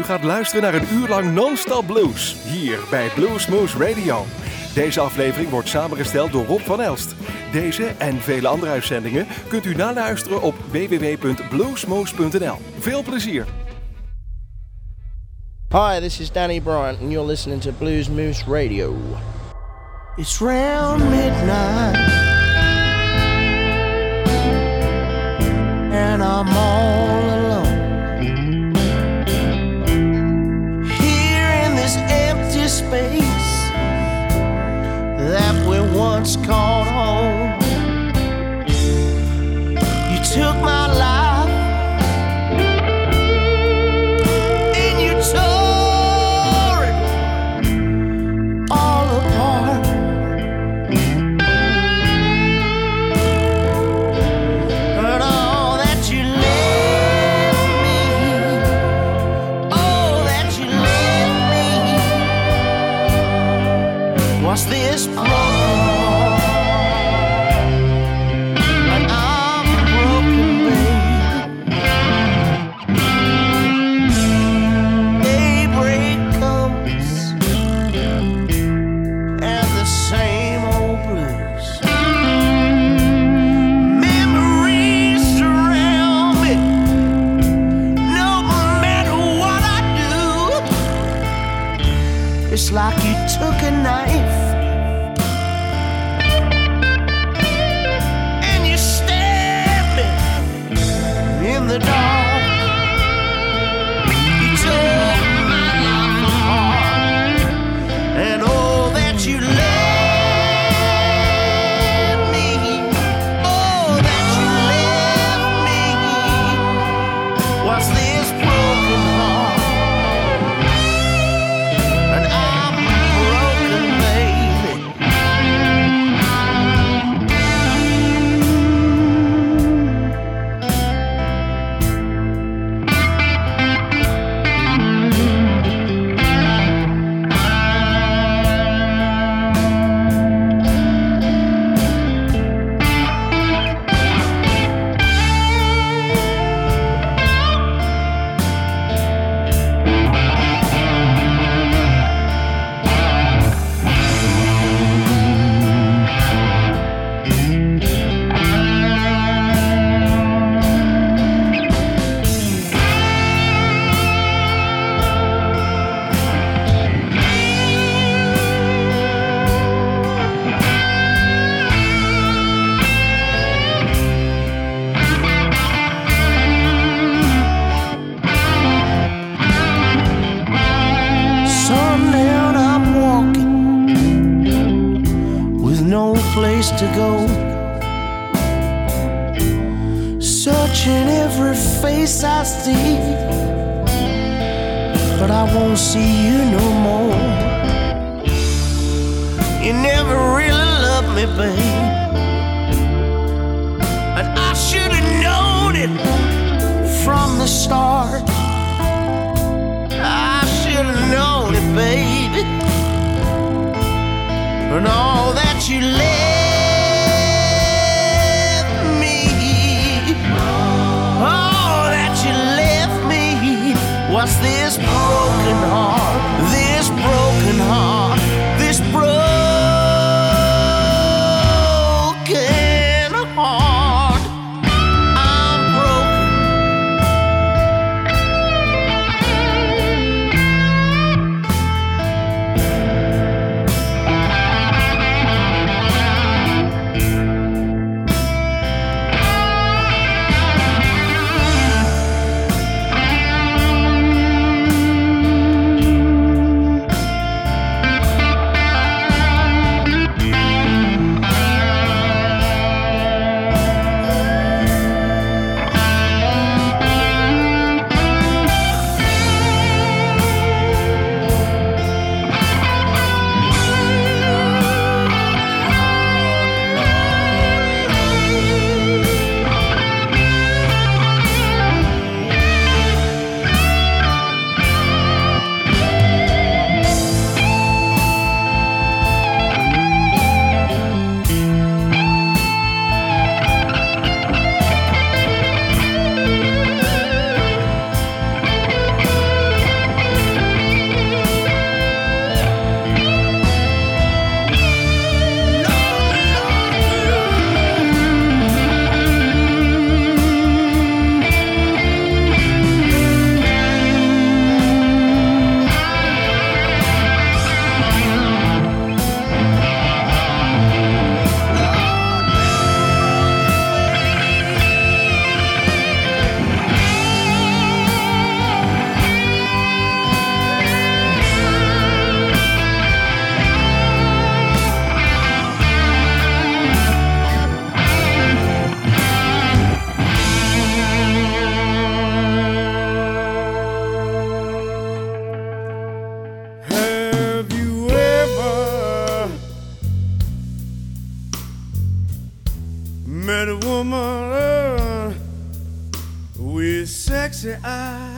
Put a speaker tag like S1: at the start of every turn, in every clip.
S1: U gaat luisteren naar een uur lang non-stop blues hier bij Bluesmoose Radio. Deze aflevering wordt samengesteld door Rob van Elst. Deze en vele andere uitzendingen kunt u naluisteren op www.bluesmoose.nl. Veel plezier!
S2: Hi, this is Danny Bryant and you're listening to Blues Moose Radio. It's round midnight. once called. What's this broken heart? This broken heart? This broken
S3: I.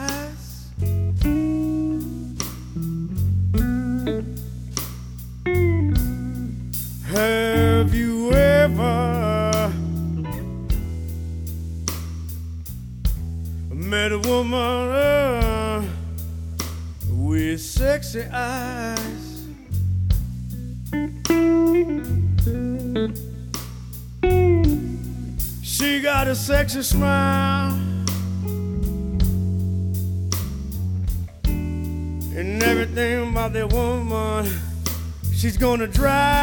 S3: gonna drive.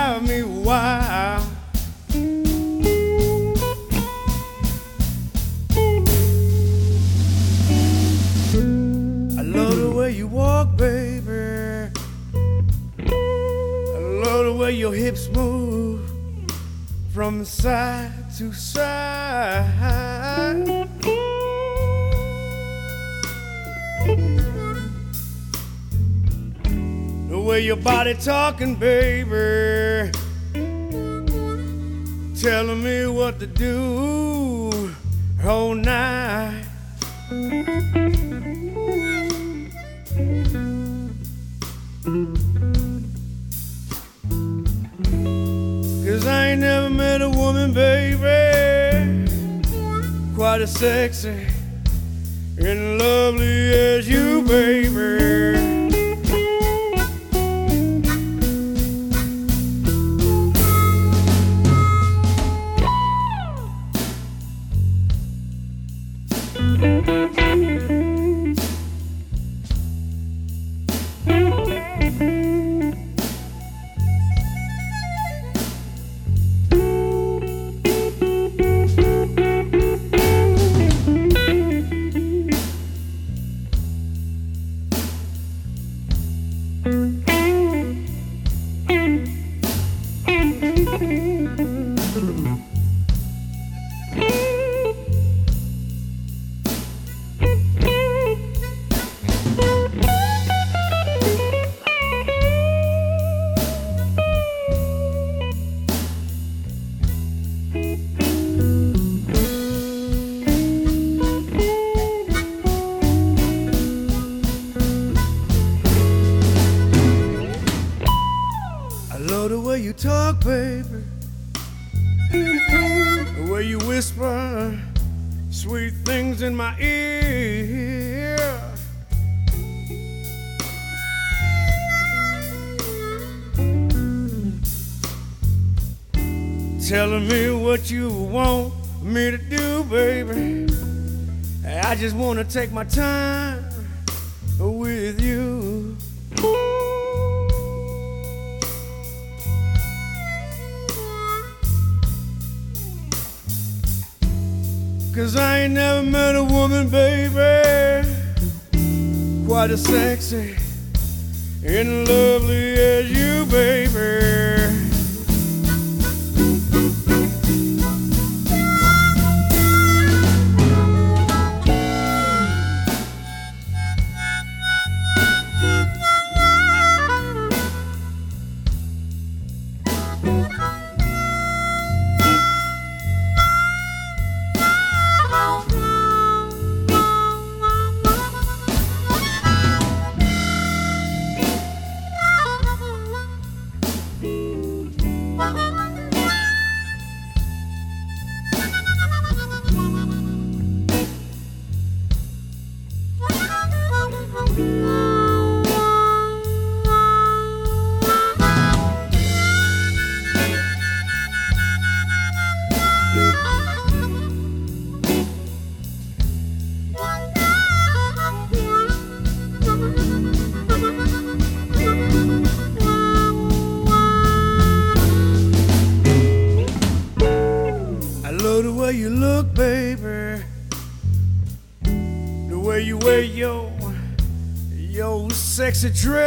S3: talking, baby. Telling me what to do all night. Cause I ain't never met a woman, baby. Quite as sexy and lovely as you, baby. take my time. a
S4: dream.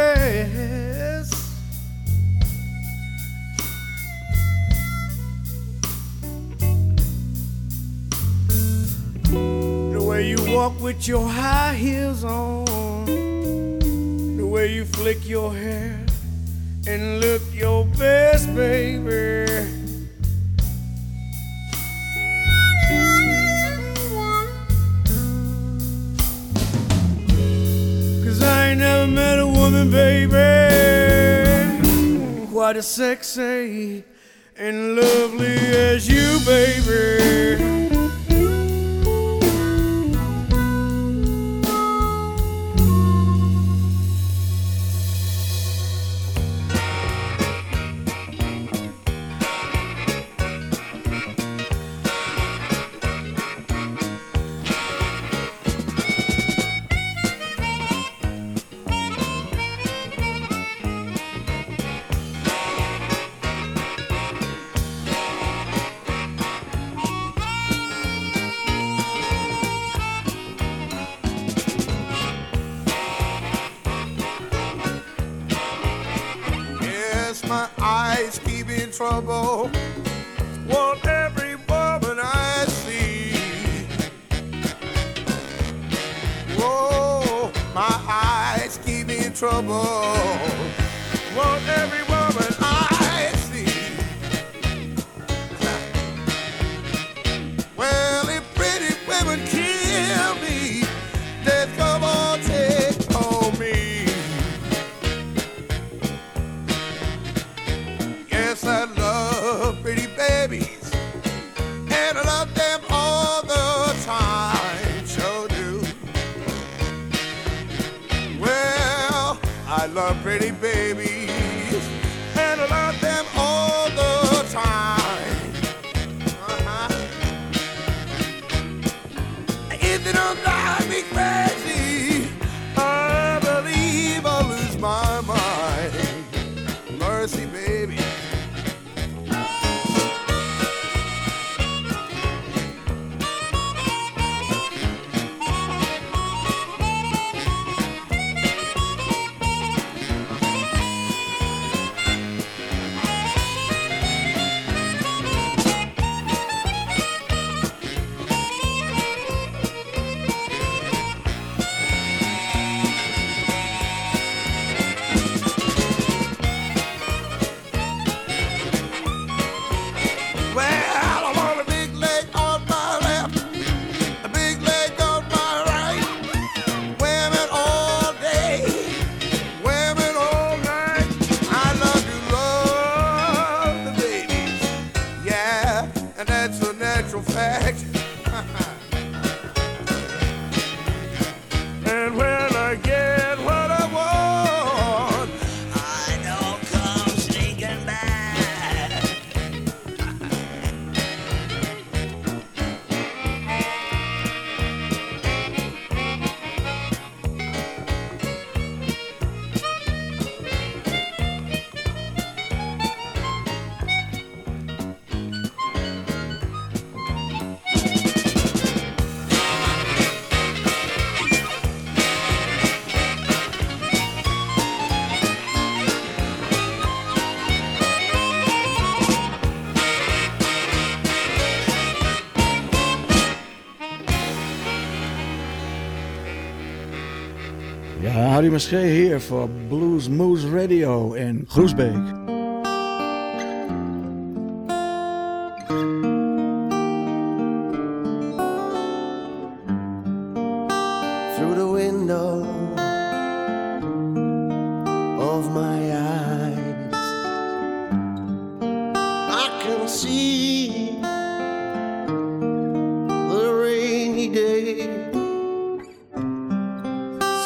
S4: Dames here for Blues Moose Radio in Groesbeek.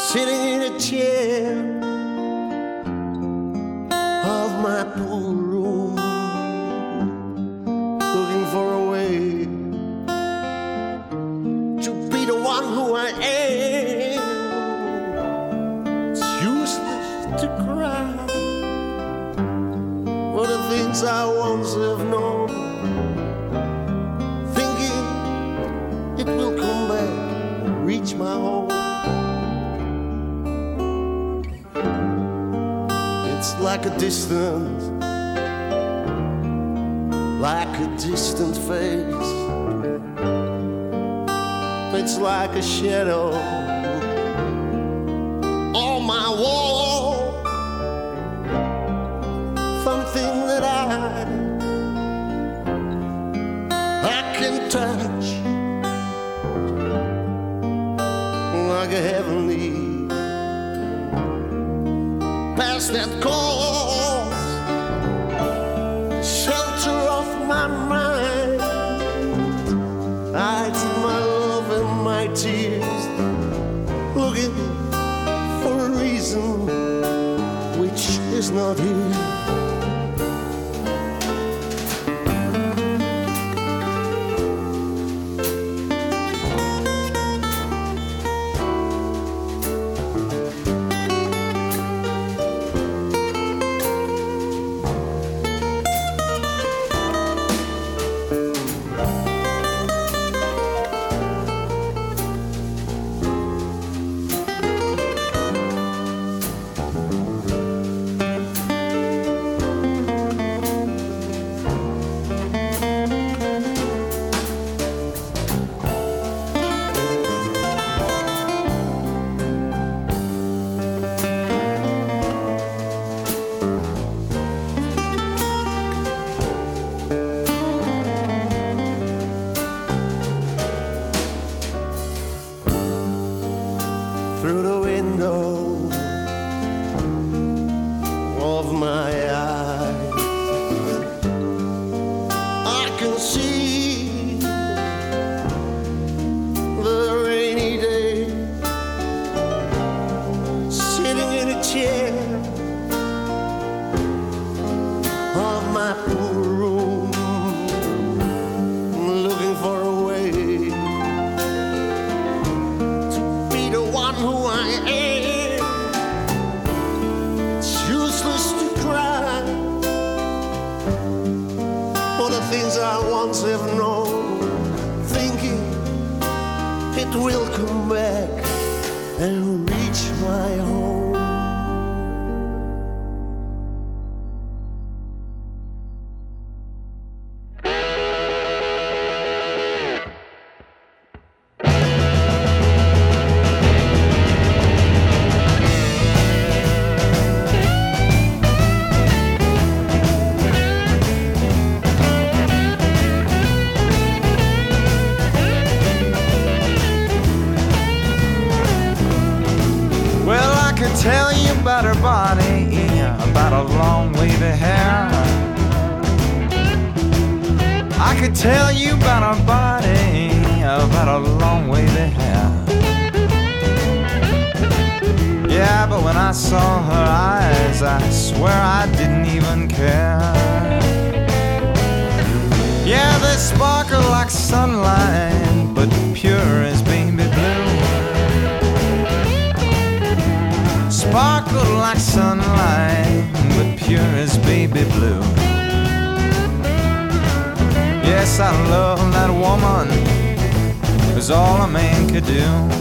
S2: sitting in a chair. a distant, like a distant face. It's like a shadow on my wall. Something that I I can touch like a heavenly past that. I
S5: saw her eyes, I swear I didn't even care. Yeah, they sparkle like sunlight, but pure as baby blue. Sparkle like sunlight, but pure as baby blue. Yes, I love that woman, was all a man could do.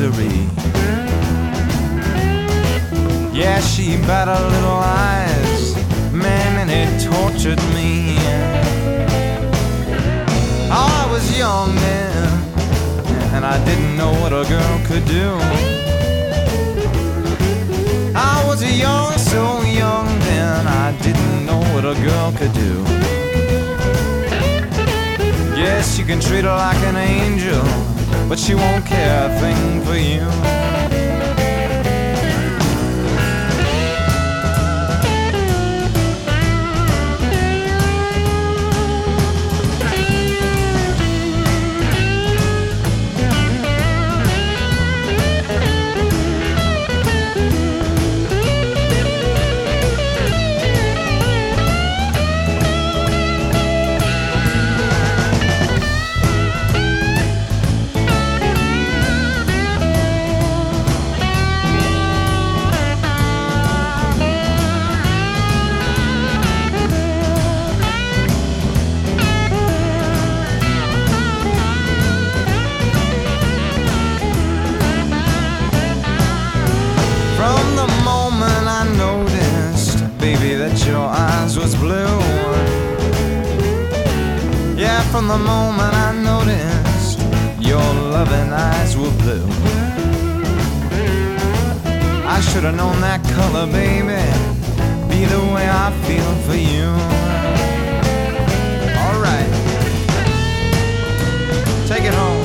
S5: Misery. Yeah, she battled little eyes, man, and it tortured me. Oh, I was young then, and I didn't know what a girl could do. I was young, so young then I didn't know what a girl could do. Yes, you can treat her like an angel, but she won't care a thing for you.
S6: from the moment I noticed your loving eyes were blue. I should have known that color, baby, be the way I feel for you. Alright, take it home.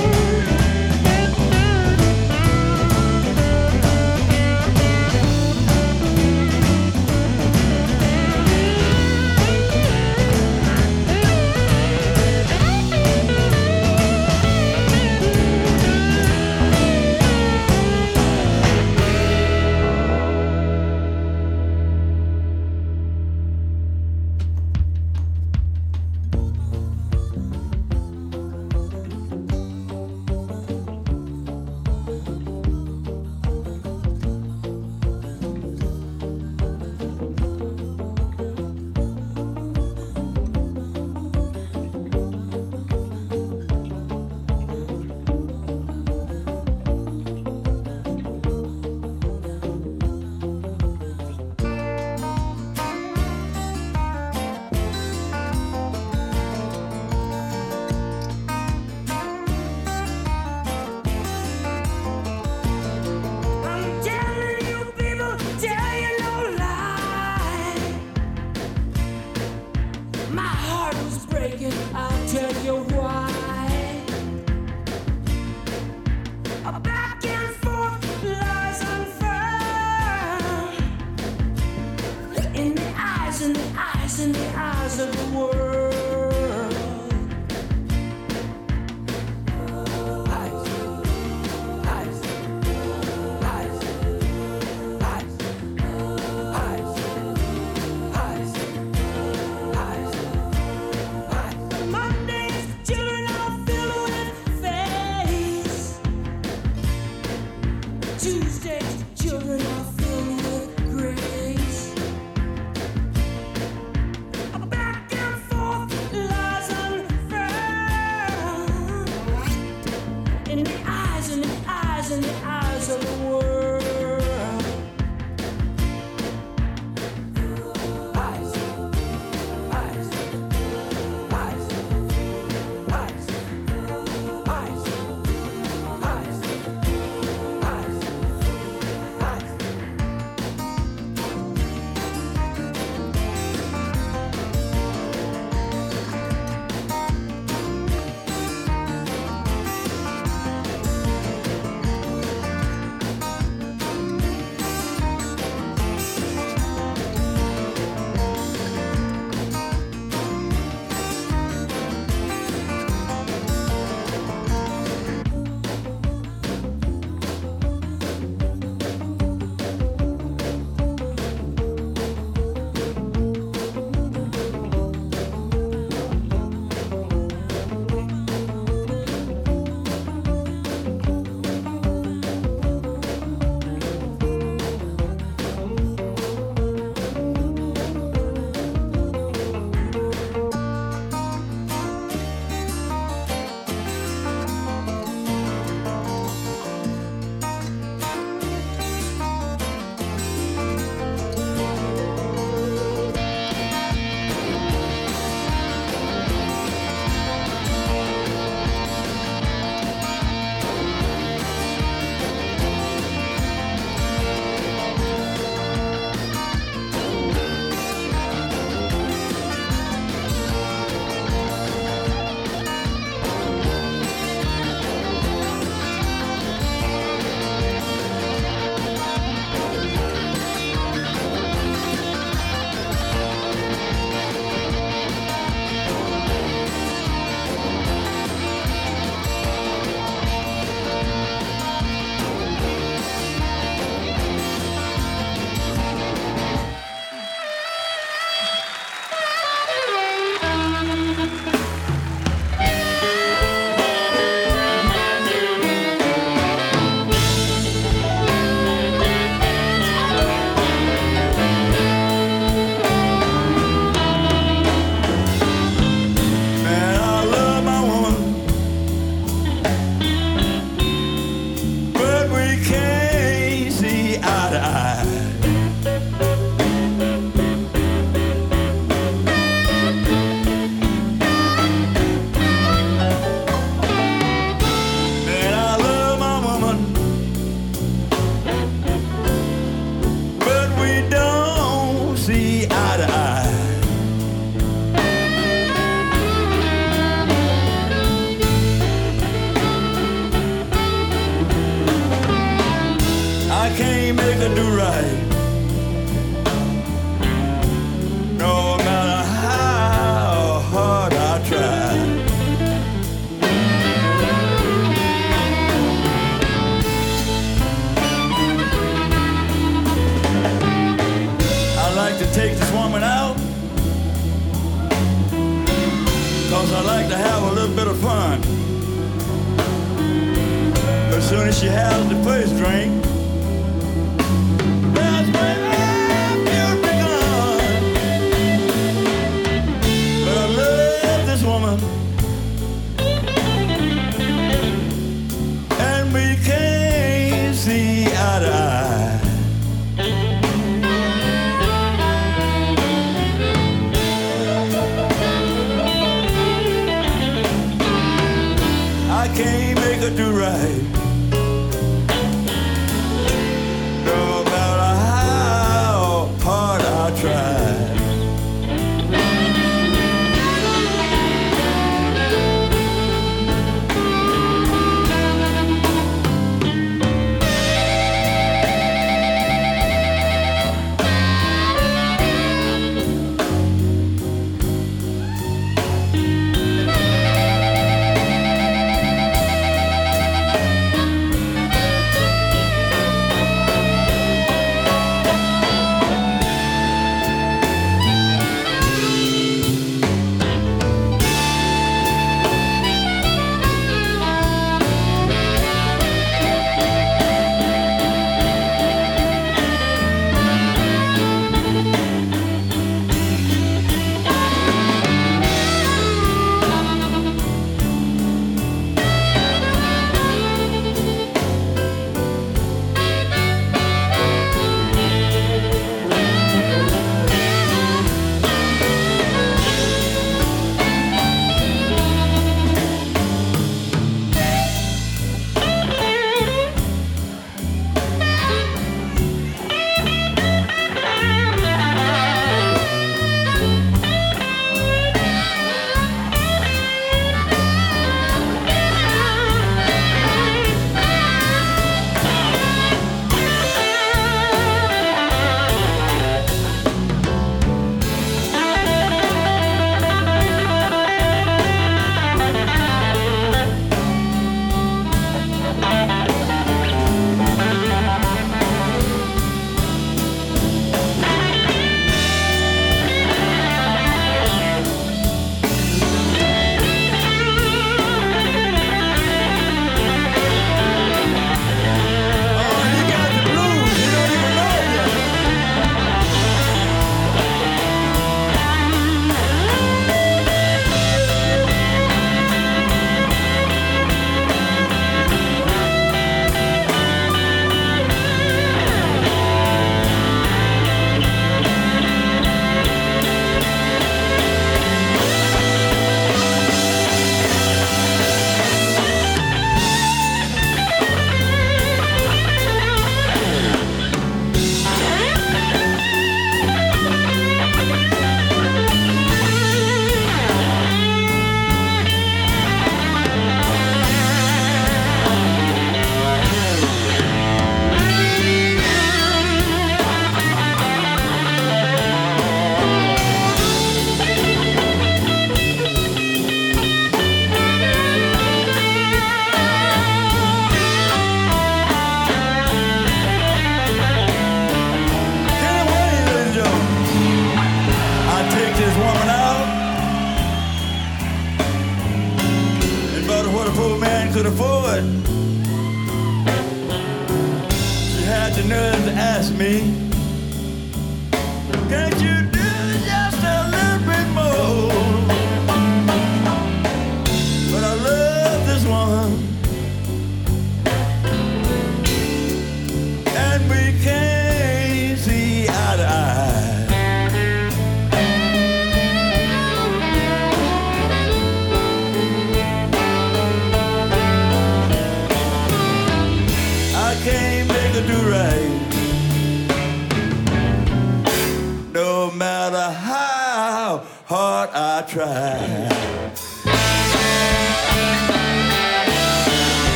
S7: I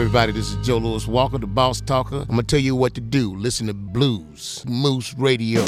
S3: everybody?
S8: This is Joe Louis Walker, the Boss Talker. I'm gonna tell you what to do. Listen to blues, Moose Radio.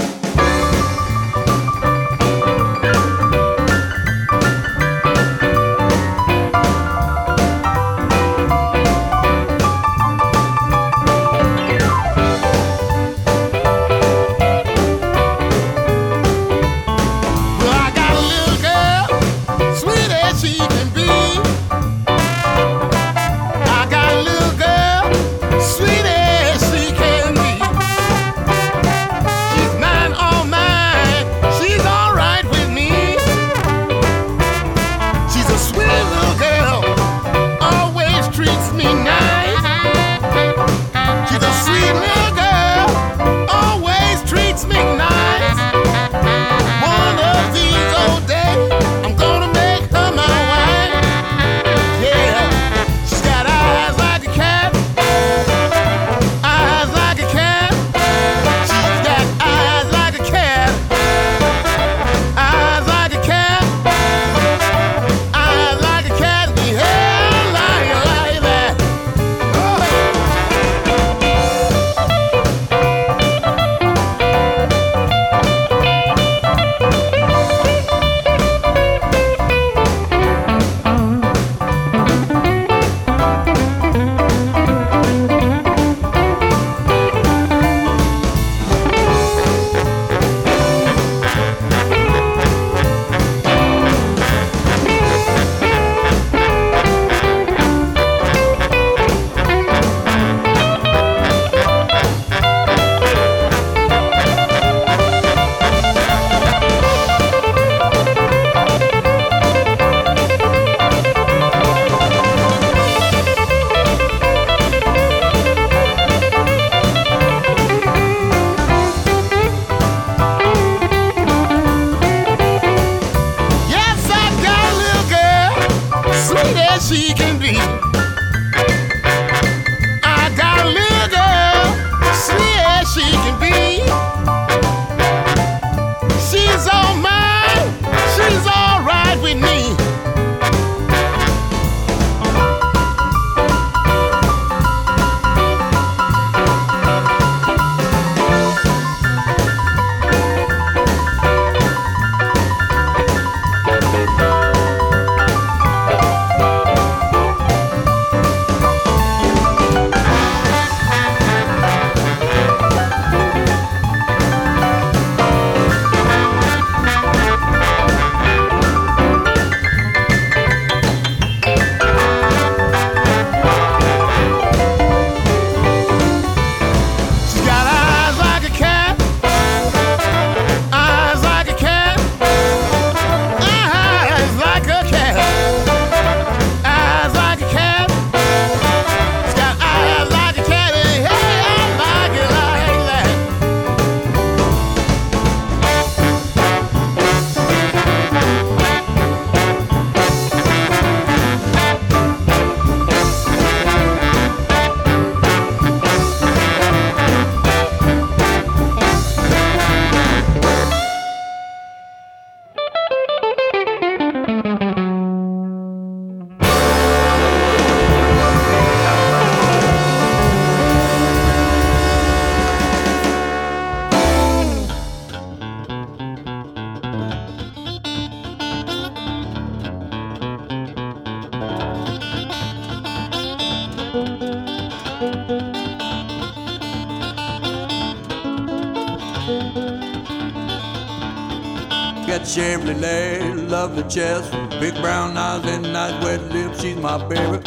S9: Legs, lovely chest, big brown eyes and nice wet lips. She's my baby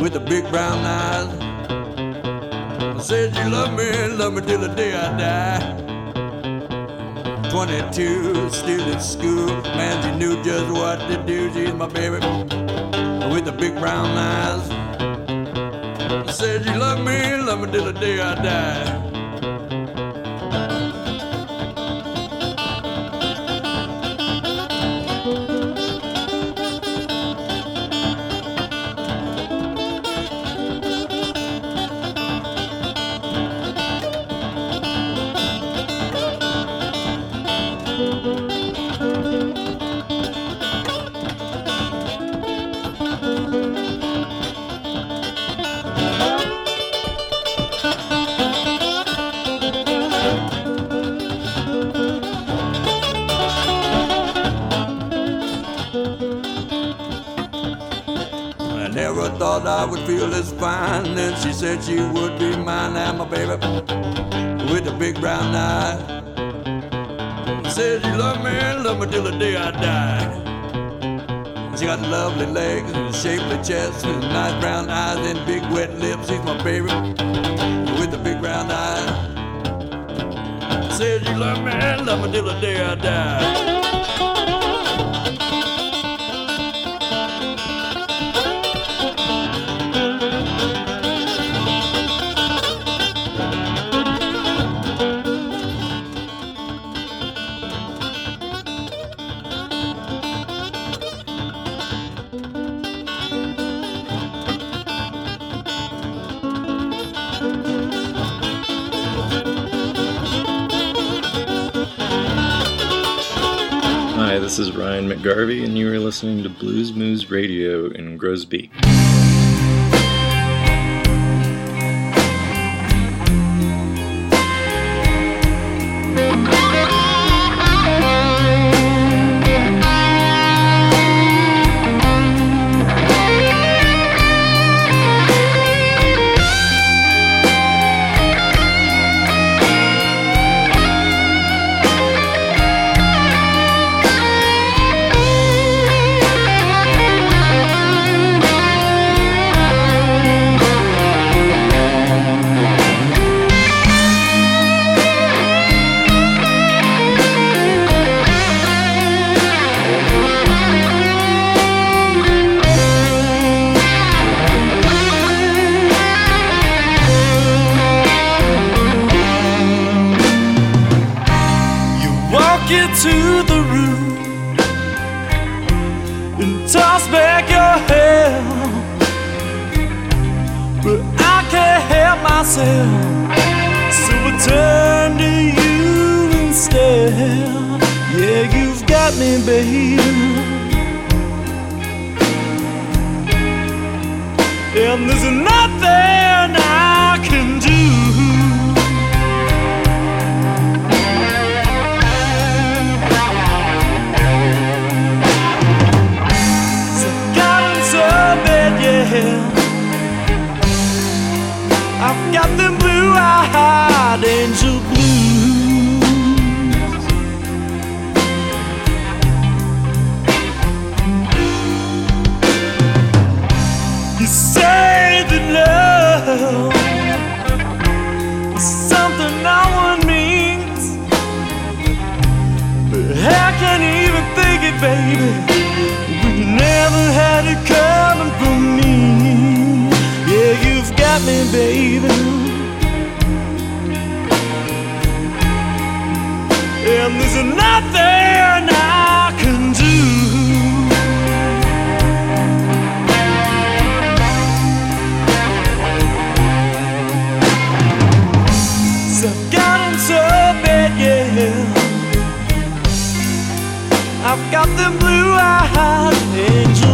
S9: with the big brown eyes. I said you love me, love me till the day I die. 22, still in school. Man, she knew just what to do. She's my baby with the big brown eyes. I said you love me, love me till the day I die. Said she would be mine. I'm baby with a big brown eye. Said you love me, and love me till the day I die. She got lovely legs and a shapely chest and nice brown eyes and big wet lips. She's my baby with the big brown eyes. Said you love me, and love me till the day I die.
S10: This is Ryan McGarvey, and you are listening to Blues Moose Radio in
S11: Groesbeek. There's nothing I can do. got into bed, yeah. I've got them blue-eyed angel baby? you never had it coming from me. Yeah, you've got me, baby. And there's nothing I've got them blue-eyed angel